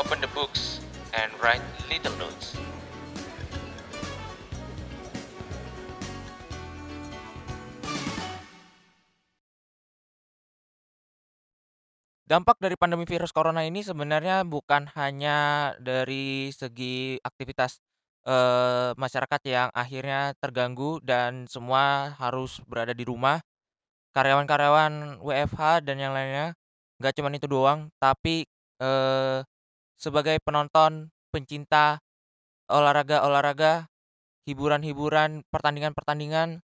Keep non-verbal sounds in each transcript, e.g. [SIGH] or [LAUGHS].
open the books and write little notes. Dampak dari pandemi virus corona ini sebenarnya bukan hanya dari segi aktivitas, eee, masyarakat yang akhirnya terganggu dan semua harus berada di rumah. Karyawan-karyawan WFH dan yang lainnya, nggak cuman itu doang, tapi, eee, sebagai penonton, pencinta olahraga-olahraga, hiburan-hiburan, pertandingan-pertandingan,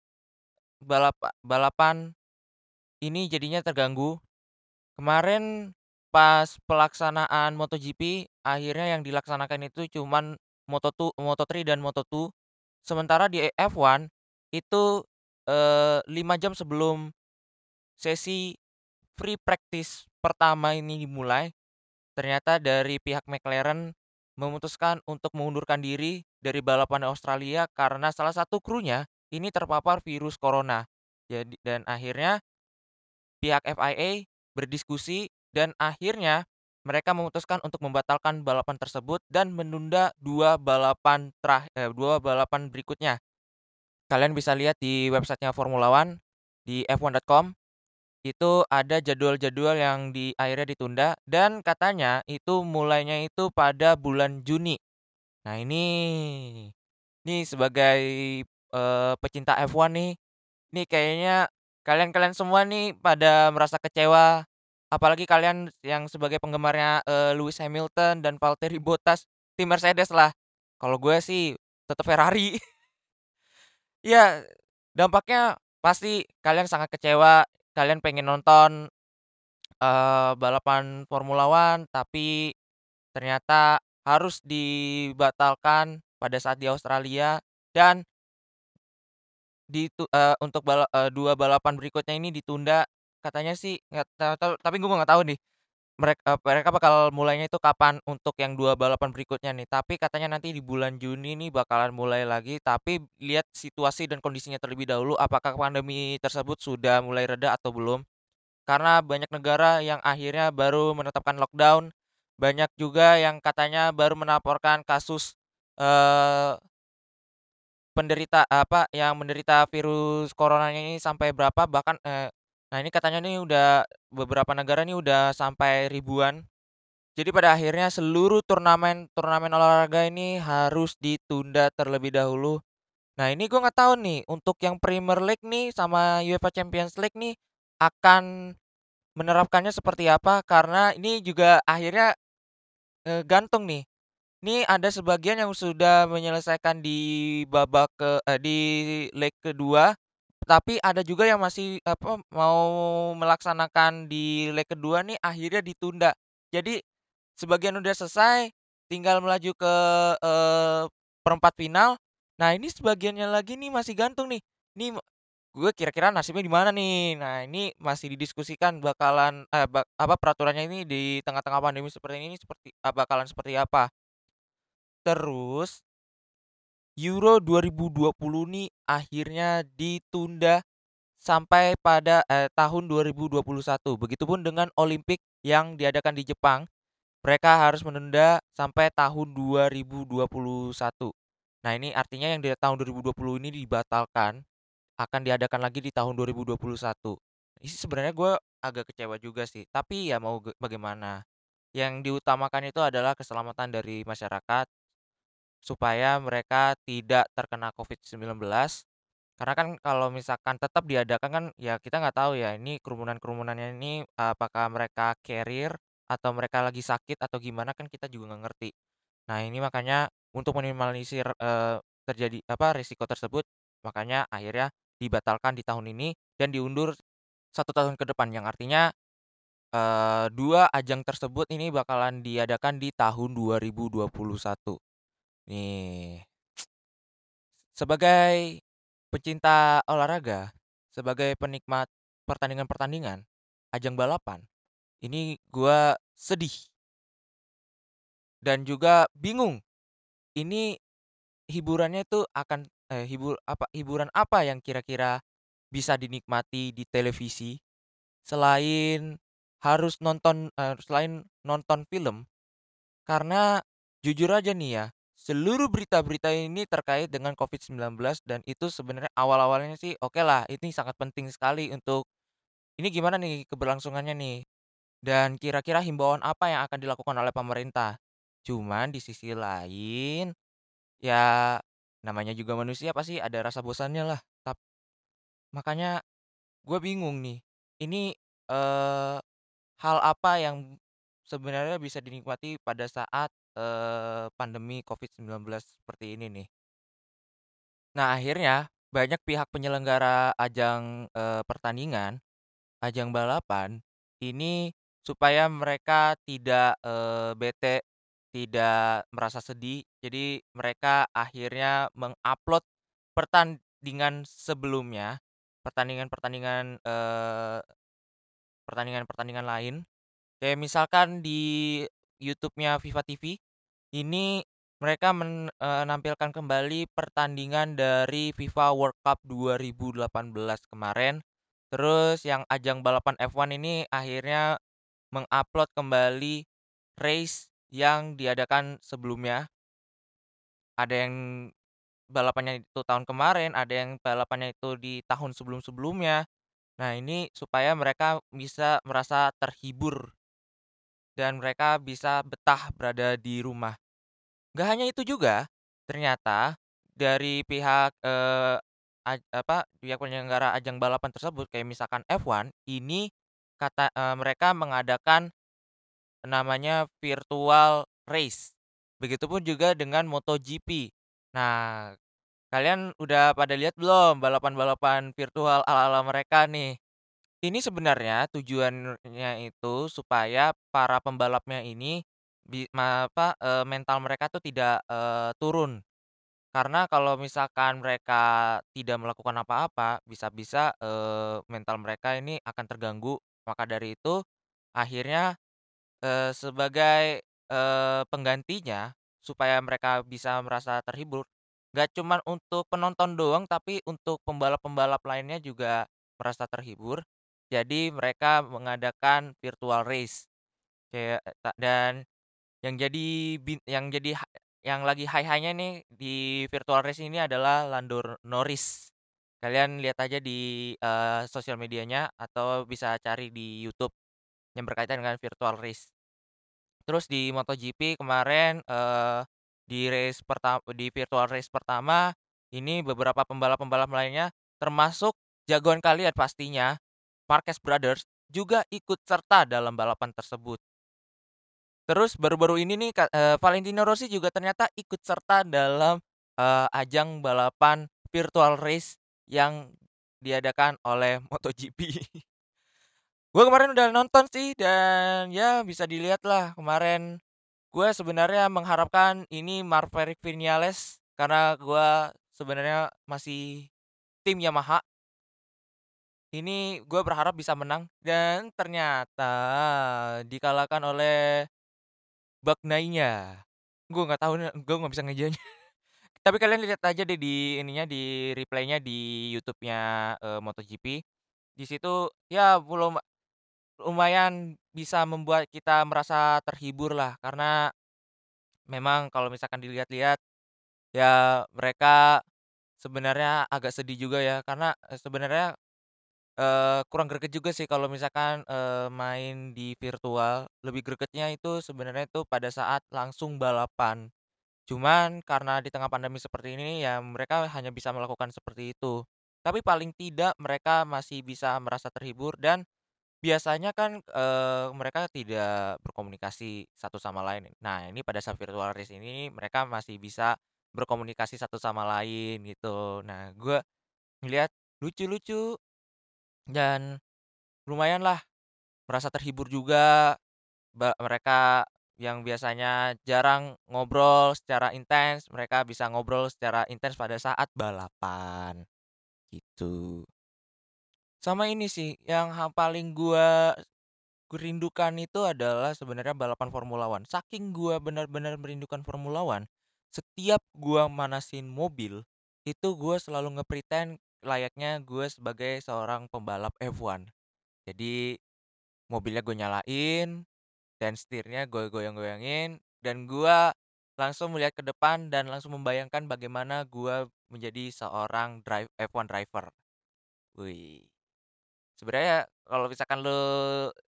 balap balapan, ini jadinya terganggu. Kemarin pas pelaksanaan MotoGP, akhirnya yang dilaksanakan itu cuman Moto2 Moto3 dan Moto2. Sementara di F1 itu, eee, 5 jam sebelum sesi free practice pertama ini dimulai, ternyata dari pihak McLaren memutuskan untuk mengundurkan diri dari balapan Australia karena salah satu krunya ini terpapar virus corona. Jadi dan akhirnya pihak FIA berdiskusi dan akhirnya mereka memutuskan untuk membatalkan balapan tersebut dan menunda 2 balapan terah eee, 2 balapan berikutnya. Kalian bisa lihat di websitenya Formula One, di f1.com, itu ada jadwal-jadwal yang di akhirnya ditunda dan katanya itu mulainya itu pada bulan Juni. Nah ini, nih sebagai, eee, pecinta F1 nih, nih kayaknya kalian-kalian semua nih pada merasa kecewa, apalagi kalian yang sebagai penggemarnya, eee, Lewis Hamilton dan Valtteri Bottas, tim Mercedes lah. Kalau gue sih tetep Ferrari. Iya, [LAUGHS] dampaknya pasti kalian sangat kecewa, kalian pengen nonton, eee, balapan Formula One, tapi ternyata harus dibatalkan pada saat di Australia dan ditu eee, untuk bala eee, 2 balapan berikutnya ini ditunda. Katanya sih nggak tapi gue nggak tahu nih, merek eee, mereka bakal mulainya itu kapan untuk yang 2 balapan berikutnya nih. Tapi katanya nanti di bulan Juni nih bakalan mulai lagi, tapi lihat situasi dan kondisinya terlebih dahulu, apakah pandemi tersebut sudah mulai reda atau belum. Karena banyak negara yang akhirnya baru menetapkan lockdown, banyak juga yang katanya baru melaporkan kasus, penderita apa, yang menderita virus coronanya ini sampai berapa, bahkan, nah ini katanya nih udah beberapa negara nih udah sampai ribuan. Jadi pada akhirnya seluruh turnamen-turnamen olahraga ini harus ditunda terlebih dahulu. Nah ini gue nggak tahu nih, untuk yang Premier League nih sama UEFA Champions League nih akan menerapkannya seperti apa, karena ini juga akhirnya, eee, gantung nih. Ini ada sebagian yang sudah menyelesaikan di babak ke eee, di leg kedua, tapi ada juga yang masih apa, mau melaksanakan di leg kedua nih akhirnya ditunda. Jadi sebagian udah selesai, tinggal melaju ke, eee, perempat final. Nah ini sebagiannya lagi nih masih gantung nih. Nih gue kira-kira nasibnya di mana nih? Nah ini masih didiskusikan bakalan eee, bak apa, peraturannya ini di tengah-tengah pandemi seperti ini seperti eee, bakalan seperti apa. Terus Euro 2020 nih akhirnya ditunda sampai pada, eee, tahun 2021. Begitupun dengan Olimpik yang diadakan di Jepang, mereka harus menunda sampai tahun 2021. Nah ini artinya yang di tahun 2020 ini dibatalkan, akan diadakan lagi di tahun 2021. Ini sebenarnya gue agak kecewa juga sih, tapi ya mau bagaimana. Yang diutamakan itu adalah keselamatan dari masyarakat, supaya mereka tidak terkena Covid-19. Karena kan kalau misalkan tetap diadakan kan ya kita nggak tahu ya ini kerumunan-kerumunannya ini apakah mereka carrier atau mereka lagi sakit atau gimana kan kita juga nggak ngerti. Nah ini makanya untuk meminimalisir, eee, terjadi apa, resiko tersebut, makanya akhirnya dibatalkan di tahun ini dan diundur satu tahun ke depan, yang artinya, eee, 2 ajang tersebut ini bakalan diadakan di tahun 2021. Nih. Sebagai pecinta olahraga, sebagai penikmat pertandingan-pertandingan, ajang balapan, ini gue sedih. Dan juga bingung, ini hiburannya itu akan eee, hibur apa, hiburan apa yang kira-kira bisa dinikmati di televisi, selain harus nonton eee, selain nonton film Karena jujur aja nih ya, seluruh berita-berita ini terkait dengan Covid-19 dan itu sebenarnya awal-awalnya sih okelah ini sangat penting sekali untuk ini gimana nih keberlangsungannya nih, dan kira-kira himbauan apa yang akan dilakukan oleh pemerintah. Cuman di sisi lain, ya namanya juga manusia pasti ada rasa bosannya lah. Tap makanya gue bingung nih, ini, eee, hal apa yang sebenarnya bisa dinikmati pada saat, eee, pandemi Covid-19 seperti ini nih. Nah akhirnya banyak pihak penyelenggara ajang, eee, pertandingan, ajang balapan, ini supaya mereka tidak, eee, bete, tidak merasa sedih, jadi mereka akhirnya meng-upload pertandingan sebelumnya, pertandingan-pertandingan, pertandingan-pertandingan lain. Kayak misalkan di YouTube-nya Viva TV, ini mereka menampilkan kembali pertandingan dari FIFA World Cup 2018 kemarin. Terus yang ajang balapan F1 ini akhirnya meng-upload kembali race yang diadakan sebelumnya. Ada yang balapannya itu tahun kemarin, ada yang balapannya itu di tahun sebelum-sebelumnya. Nah ini supaya mereka bisa merasa terhibur dan mereka bisa betah berada di rumah. Nggak hanya itu juga, ternyata dari pihak, aj apa, pihak penyelenggara ajang balapan tersebut kayak misalkan F1, ini kata eee, mereka mengadakan namanya virtual race. Begitupun juga dengan MotoGP. Nah, kalian udah pada lihat belum balapan-balapan virtual ala-ala mereka nih? Ini sebenarnya tujuannya itu supaya para pembalapnya ini bi apa, eee, mental mereka tuh tidak, eee, turun. Karena kalau misalkan mereka tidak melakukan apa-apa, bisa-bisa, eee, mental mereka ini akan terganggu. Maka dari itu akhirnya, eee, sebagai, eee, penggantinya supaya mereka bisa merasa terhibur, nggak cuman untuk penonton doang, tapi untuk pembalap-pembalap lainnya juga merasa terhibur. Jadi mereka mengadakan virtual race. Ta dan yang jadi yang jadi yang lagi high-high-nya nih di virtual race ini adalah Lando Norris. Kalian lihat aja di, eee, sosial medianya atau bisa cari di YouTube yang berkaitan dengan virtual race. Terus di MotoGP kemarin, eee, di race perta di virtual race pertama, ini beberapa pembalap-pembalap lainnya termasuk jagoan kalian pastinya, Marquez Brothers, juga ikut serta dalam balapan tersebut. Terus baru-baru ini nih eee, Valentino Rossi juga ternyata ikut serta dalam, eee, ajang balapan virtual race yang diadakan oleh [LAUGHS] MotoGP. Gue kemarin udah nonton sih dan ya bisa dilihatlah kemarin. Gue sebenarnya mengharapkan ini Maverick Vinales karena gue sebenarnya masih tim Yamaha. Ini gue berharap bisa menang dan ternyata dikalahkan oleh Bagnaia. Gue nggak tahu gue nggak bisa ngejanya. [LAUGHS] Tapi kalian lihat aja deh di ininya, di replaynya di YouTube-nya, eee, MotoGP. Di situ ya belum lumayan bisa membuat kita merasa terhibur lah, karena memang kalau misalkan dilihat-lihat, ya mereka sebenarnya agak sedih juga ya, karena, eee, sebenarnya, eee, kurang greget juga sih kalau misalkan, eee, main di virtual. Lebih gregetnya itu sebenarnya itu pada saat langsung balapan. Cuman karena di tengah pandemi seperti ini ya mereka hanya bisa melakukan seperti itu. Tapi paling tidak mereka masih bisa merasa terhibur dan biasanya kan, eee, mereka tidak berkomunikasi satu sama lain. Nah ini pada saat virtual race ini mereka masih bisa berkomunikasi satu sama lain gitu. Nah gue ngelihat lucu-lucu dan lumayanlah merasa terhibur juga. Mereka yang biasanya jarang ngobrol secara intens, mereka bisa ngobrol secara intens pada saat balapan, gitu. Sama ini sih, yang paling gua rindukan itu adalah sebenarnya balapan Formula One. Saking gua benar-benar merindukan Formula One, setiap gua manasin mobil, itu gua selalu nge-pretend layaknya gue sebagai seorang pembalap F1. Jadi mobilnya gue nyalain dan setirnya gue goyang-goyangin dan gua langsung melihat ke depan dan langsung membayangkan bagaimana gua menjadi seorang drive F1 driver. Wih. Sebenarnya kalau misalkan lu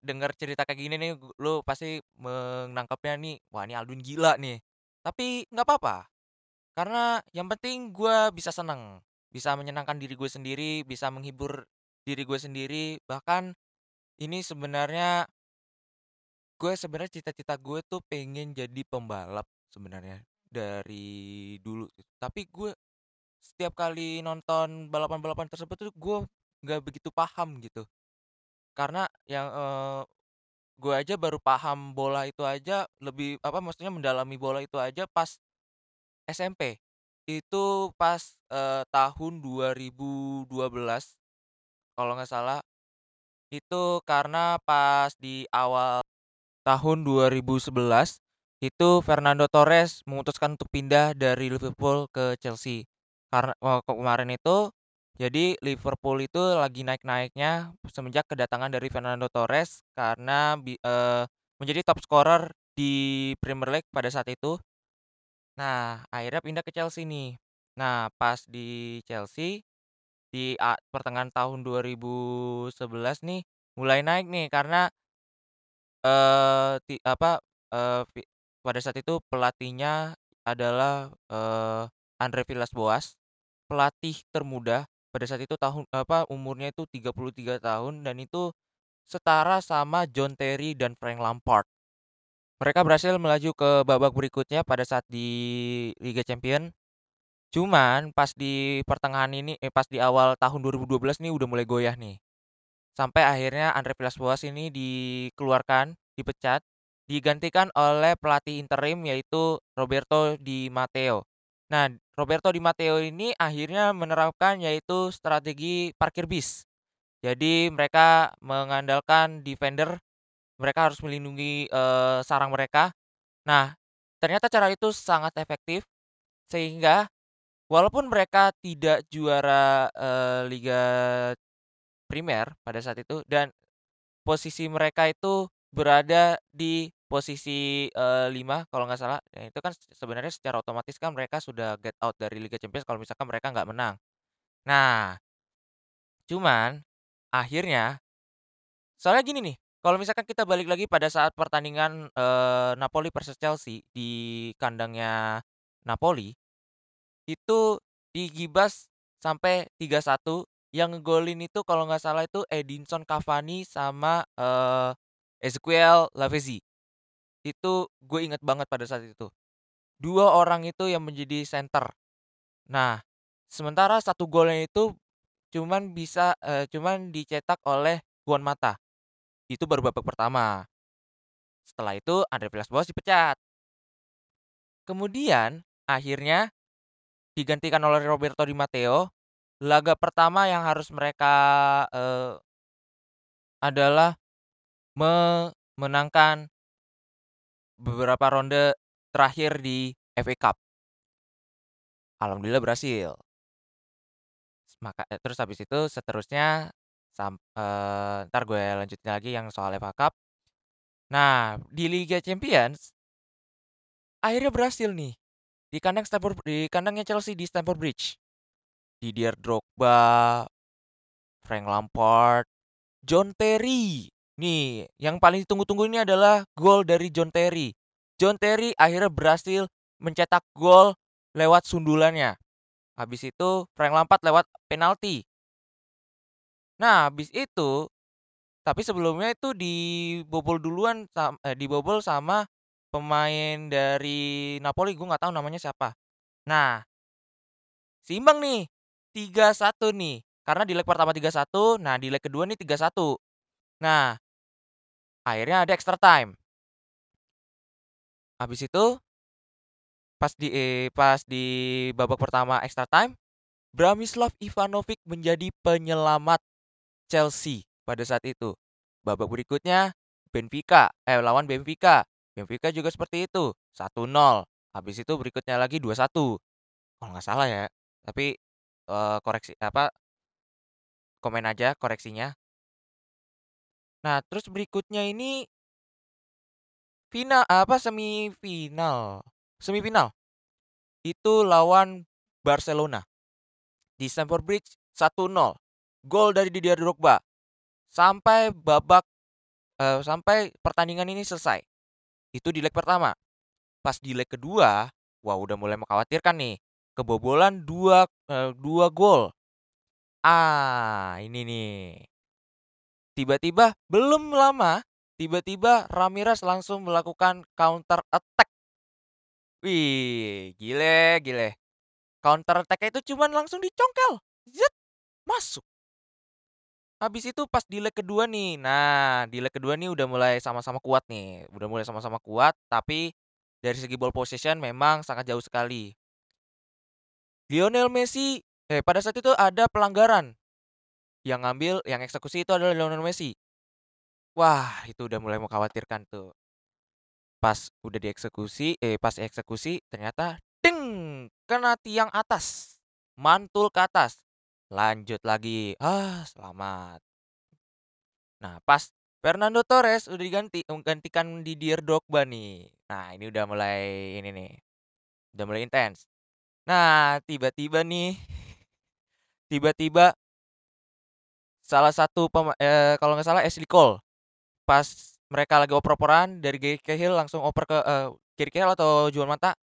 denger cerita kayak gini nih, lu pasti menangkapnya nih, "Wah ini Aldwin gila nih." Tapi nggak papa, karena yang penting gua bisa seneng, bisa menyenangkan diri gue sendiri, bisa menghibur diri gue sendiri, bahkan ini sebenarnya gue sebenarnya cita-cita gue tuh pengen jadi pembalap sebenarnya dari dulu gitu. Tapi gue setiap kali nonton balapan-balapan tersebut tuh gue nggak begitu paham gitu. Karena yang, eee, gue aja baru paham bola itu aja lebih apa, maksudnya mendalami bola itu aja pas SMP. Itu pas, eee, tahun 2012 kalau nggak salah. Itu karena pas di awal tahun 2011, itu Fernando Torres memutuskan untuk pindah dari Liverpool ke Chelsea. Karena kemarin itu jadi Liverpool itu lagi naik-naiknya semenjak kedatangan dari Fernando Torres karena eee, menjadi top scorer di Premier League pada saat itu. Nah, akhirnya pindah ke Chelsea nih. Nah, pas di Chelsea, di pertengahan tahun 2011 nih, mulai naik nih karena eee, ti apa, fi pada saat itu pelatihnya adalah, eee, Andre Villas-Boas, pelatih termuda pada saat itu tahun apa, umurnya itu 33 tahun dan itu setara sama John Terry dan Frank Lampard. Mereka berhasil melaju ke babak berikutnya pada saat di Liga Champions. Cuman pas di pertengahan ini eh, pas di awal tahun 2012 nih udah mulai goyah nih. Sampai akhirnya Andre Villas-Boas ini dikeluarkan, dipecat, digantikan oleh pelatih interim yaitu Roberto Di Matteo. Nah, Roberto Di Matteo ini akhirnya menerapkan yaitu strategi parkir bis. Jadi mereka mengandalkan defender, mereka harus melindungi, sarang mereka. Nah, ternyata cara itu sangat efektif sehingga walaupun mereka tidak juara, Liga Primer pada saat itu dan posisi mereka itu berada di posisi, eee, 5 kalau nggak salah. Ya itu kan sebenarnya secara otomatis kan mereka sudah get out dari Liga Champions kalau misalkan mereka nggak menang. Nah, cuman akhirnya soalnya gini nih, kalau misalkan kita balik lagi pada saat pertandingan, eee, Napoli versus Chelsea di kandangnya Napoli, itu digibas sampai 3-1, yang ngegolin itu kalau nggak salah itu Edinson Cavani sama, eee, Ezequiel Lavezzi. Itu gue inget banget pada saat itu. Dua orang itu yang menjadi center. Nah, sementara satu golnya itu cuman bisa eee, cuman dicetak oleh Juan Mata. Itu baru babak pertama. Setelah itu Andre Villas-Boas dipecat. Kemudian akhirnya digantikan oleh Roberto Di Matteo. Laga pertama yang harus mereka, eee adalah memenangkan beberapa ronde terakhir di FA Cup. Alhamdulillah berhasil. Maka eee, terus habis itu seterusnya sam eee, entar gue lanjutin lagi yang soal FA Cup. Nah, di Liga Champions akhirnya berhasil nih, di kandang Stamford di kandangnya Chelsea di Stamford Bridge. Didier Drogba, Frank Lampard, John Terry. Nih, yang paling ditunggu-tunggu ini adalah gol dari John Terry. John Terry akhirnya berhasil mencetak gol lewat sundulannya. Habis itu Frank Lampard lewat penalti. Nah, habis itu tapi sebelumnya itu dibobol duluan eh, dibobol sama pemain dari Napoli, gue nggak tahu namanya siapa. Nah seimbang nih, 3-1 nih, karena di leg pertama 3-1, nah di leg kedua nih 3-1. Nah akhirnya ada extra time. Habis itu pas di eee, pas di babak pertama extra time, Branislav Ivanovic menjadi penyelamat Chelsea pada saat itu. Babak berikutnya Benfica, eh lawan Benfica. Benfica juga seperti itu, 1-0. Habis itu berikutnya lagi 2-1. Kalau nggak salah ya, tapi, eee, koreksi apa komen aja koreksinya. Nah, terus berikutnya ini Final apa, semifinal semifinal. Itu lawan Barcelona. Di Stamford Bridge 1-0. Gol dari Didier Drogba. Sampai babak eee, sampai pertandingan ini selesai. Itu di leg pertama. Pas di leg kedua, wah udah mulai mengkhawatirkan nih. Kebobolan 2, eee, 2 gol. Ah, ini nih. Tiba-tiba, belum lama, tiba-tiba Ramires langsung melakukan counter attack. Wih, gile gile. Counter attack-nya itu cuman langsung dicongkel, zet, masuk. Habis itu pas di leg kedua nih, nah di leg kedua nih udah mulai sama-sama kuat nih, udah mulai sama-sama kuat, tapi dari segi ball possession memang sangat jauh sekali. Lionel Messi eh, pada saat itu ada pelanggaran. Yang ngambil, yang eksekusi itu adalah Lionel Messi. Wah, itu udah mulai mengkhawatirkan tuh. Pas udah dieksekusi, eh pas eksekusi ternyata deng, kena tiang atas, mantul ke atas. Lanjut lagi, ah selamat. Nah, pas Fernando Torres udah diganti menggantikan Didier Drogba nih. Nah, ini udah mulai ini nih, udah mulai intens. Nah, tiba-tiba nih, [LAUGHS] tiba-tiba salah satu eee, kalau nggak salah Ashley Cole, pas mereka lagi oper-operan dari Gary Cahill langsung oper ke eee, Gary Cahill atau Juan Mata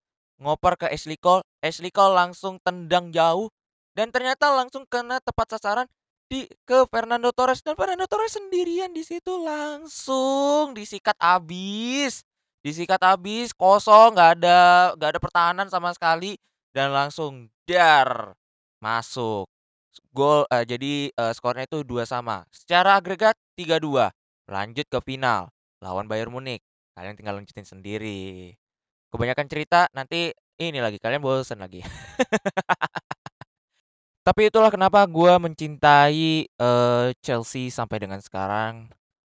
ngoper ke Ashley Cole, Ashley Cole langsung tendang jauh dan ternyata langsung kena tepat sasaran di ke Fernando Torres dan Fernando Torres sendirian di situ langsung disikat abis, disikat abis, kosong, nggak ada nggak ada pertahanan sama sekali dan langsung dar, masuk. Gol eee, jadi, eee, skornya itu 2 sama. Secara agregat 3-2. Lanjut ke final lawan Bayern Munich. Kalian tinggal lanjutin sendiri. Kebanyakan cerita nanti ini lagi, kalian bosen lagi. [LAUGHS] Tapi itulah kenapa gua mencintai, eee, Chelsea sampai dengan sekarang.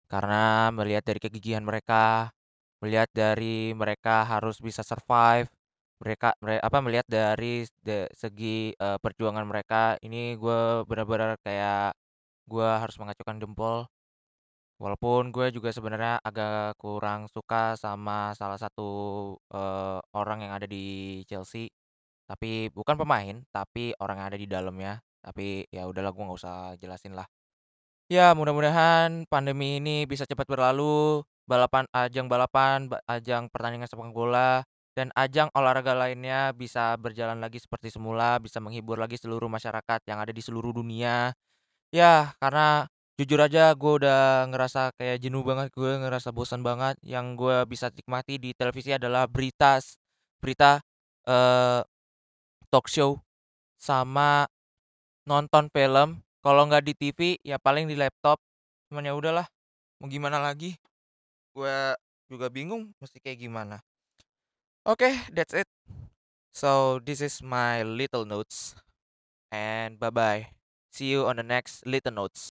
Karena melihat dari kegigihan mereka, melihat dari mereka harus bisa survive, mereka mere apa, melihat dari de segi, eee, perjuangan mereka, ini gue benar-benar kayak gua harus mengacungkan jempol. Walaupun gue juga sebenarnya agak kurang suka sama salah satu, eee, orang yang ada di Chelsea. Tapi bukan pemain, tapi orang yang ada di dalamnya. Tapi ya udahlah gue nggak usah jelasin lah. Ya mudah-mudahan pandemi ini bisa cepat berlalu, balapan ajang balapan, ba ajang pertandingan sepak bola, dan ajang olahraga lainnya bisa berjalan lagi seperti semula, bisa menghibur lagi seluruh masyarakat yang ada di seluruh dunia. Ya, karena jujur aja gue udah ngerasa kayak jenuh banget, gue ngerasa bosan banget, yang gue bisa nikmati di televisi adalah berita berita, eee, talk show, sama nonton film. Kalau nggak di TV, ya paling di laptop. Cuman ya udahlah, mau gimana lagi. Gue juga bingung mesti kayak gimana. Oke, that's it. So, this is my little notes, and bye-bye. See you on the next little notes.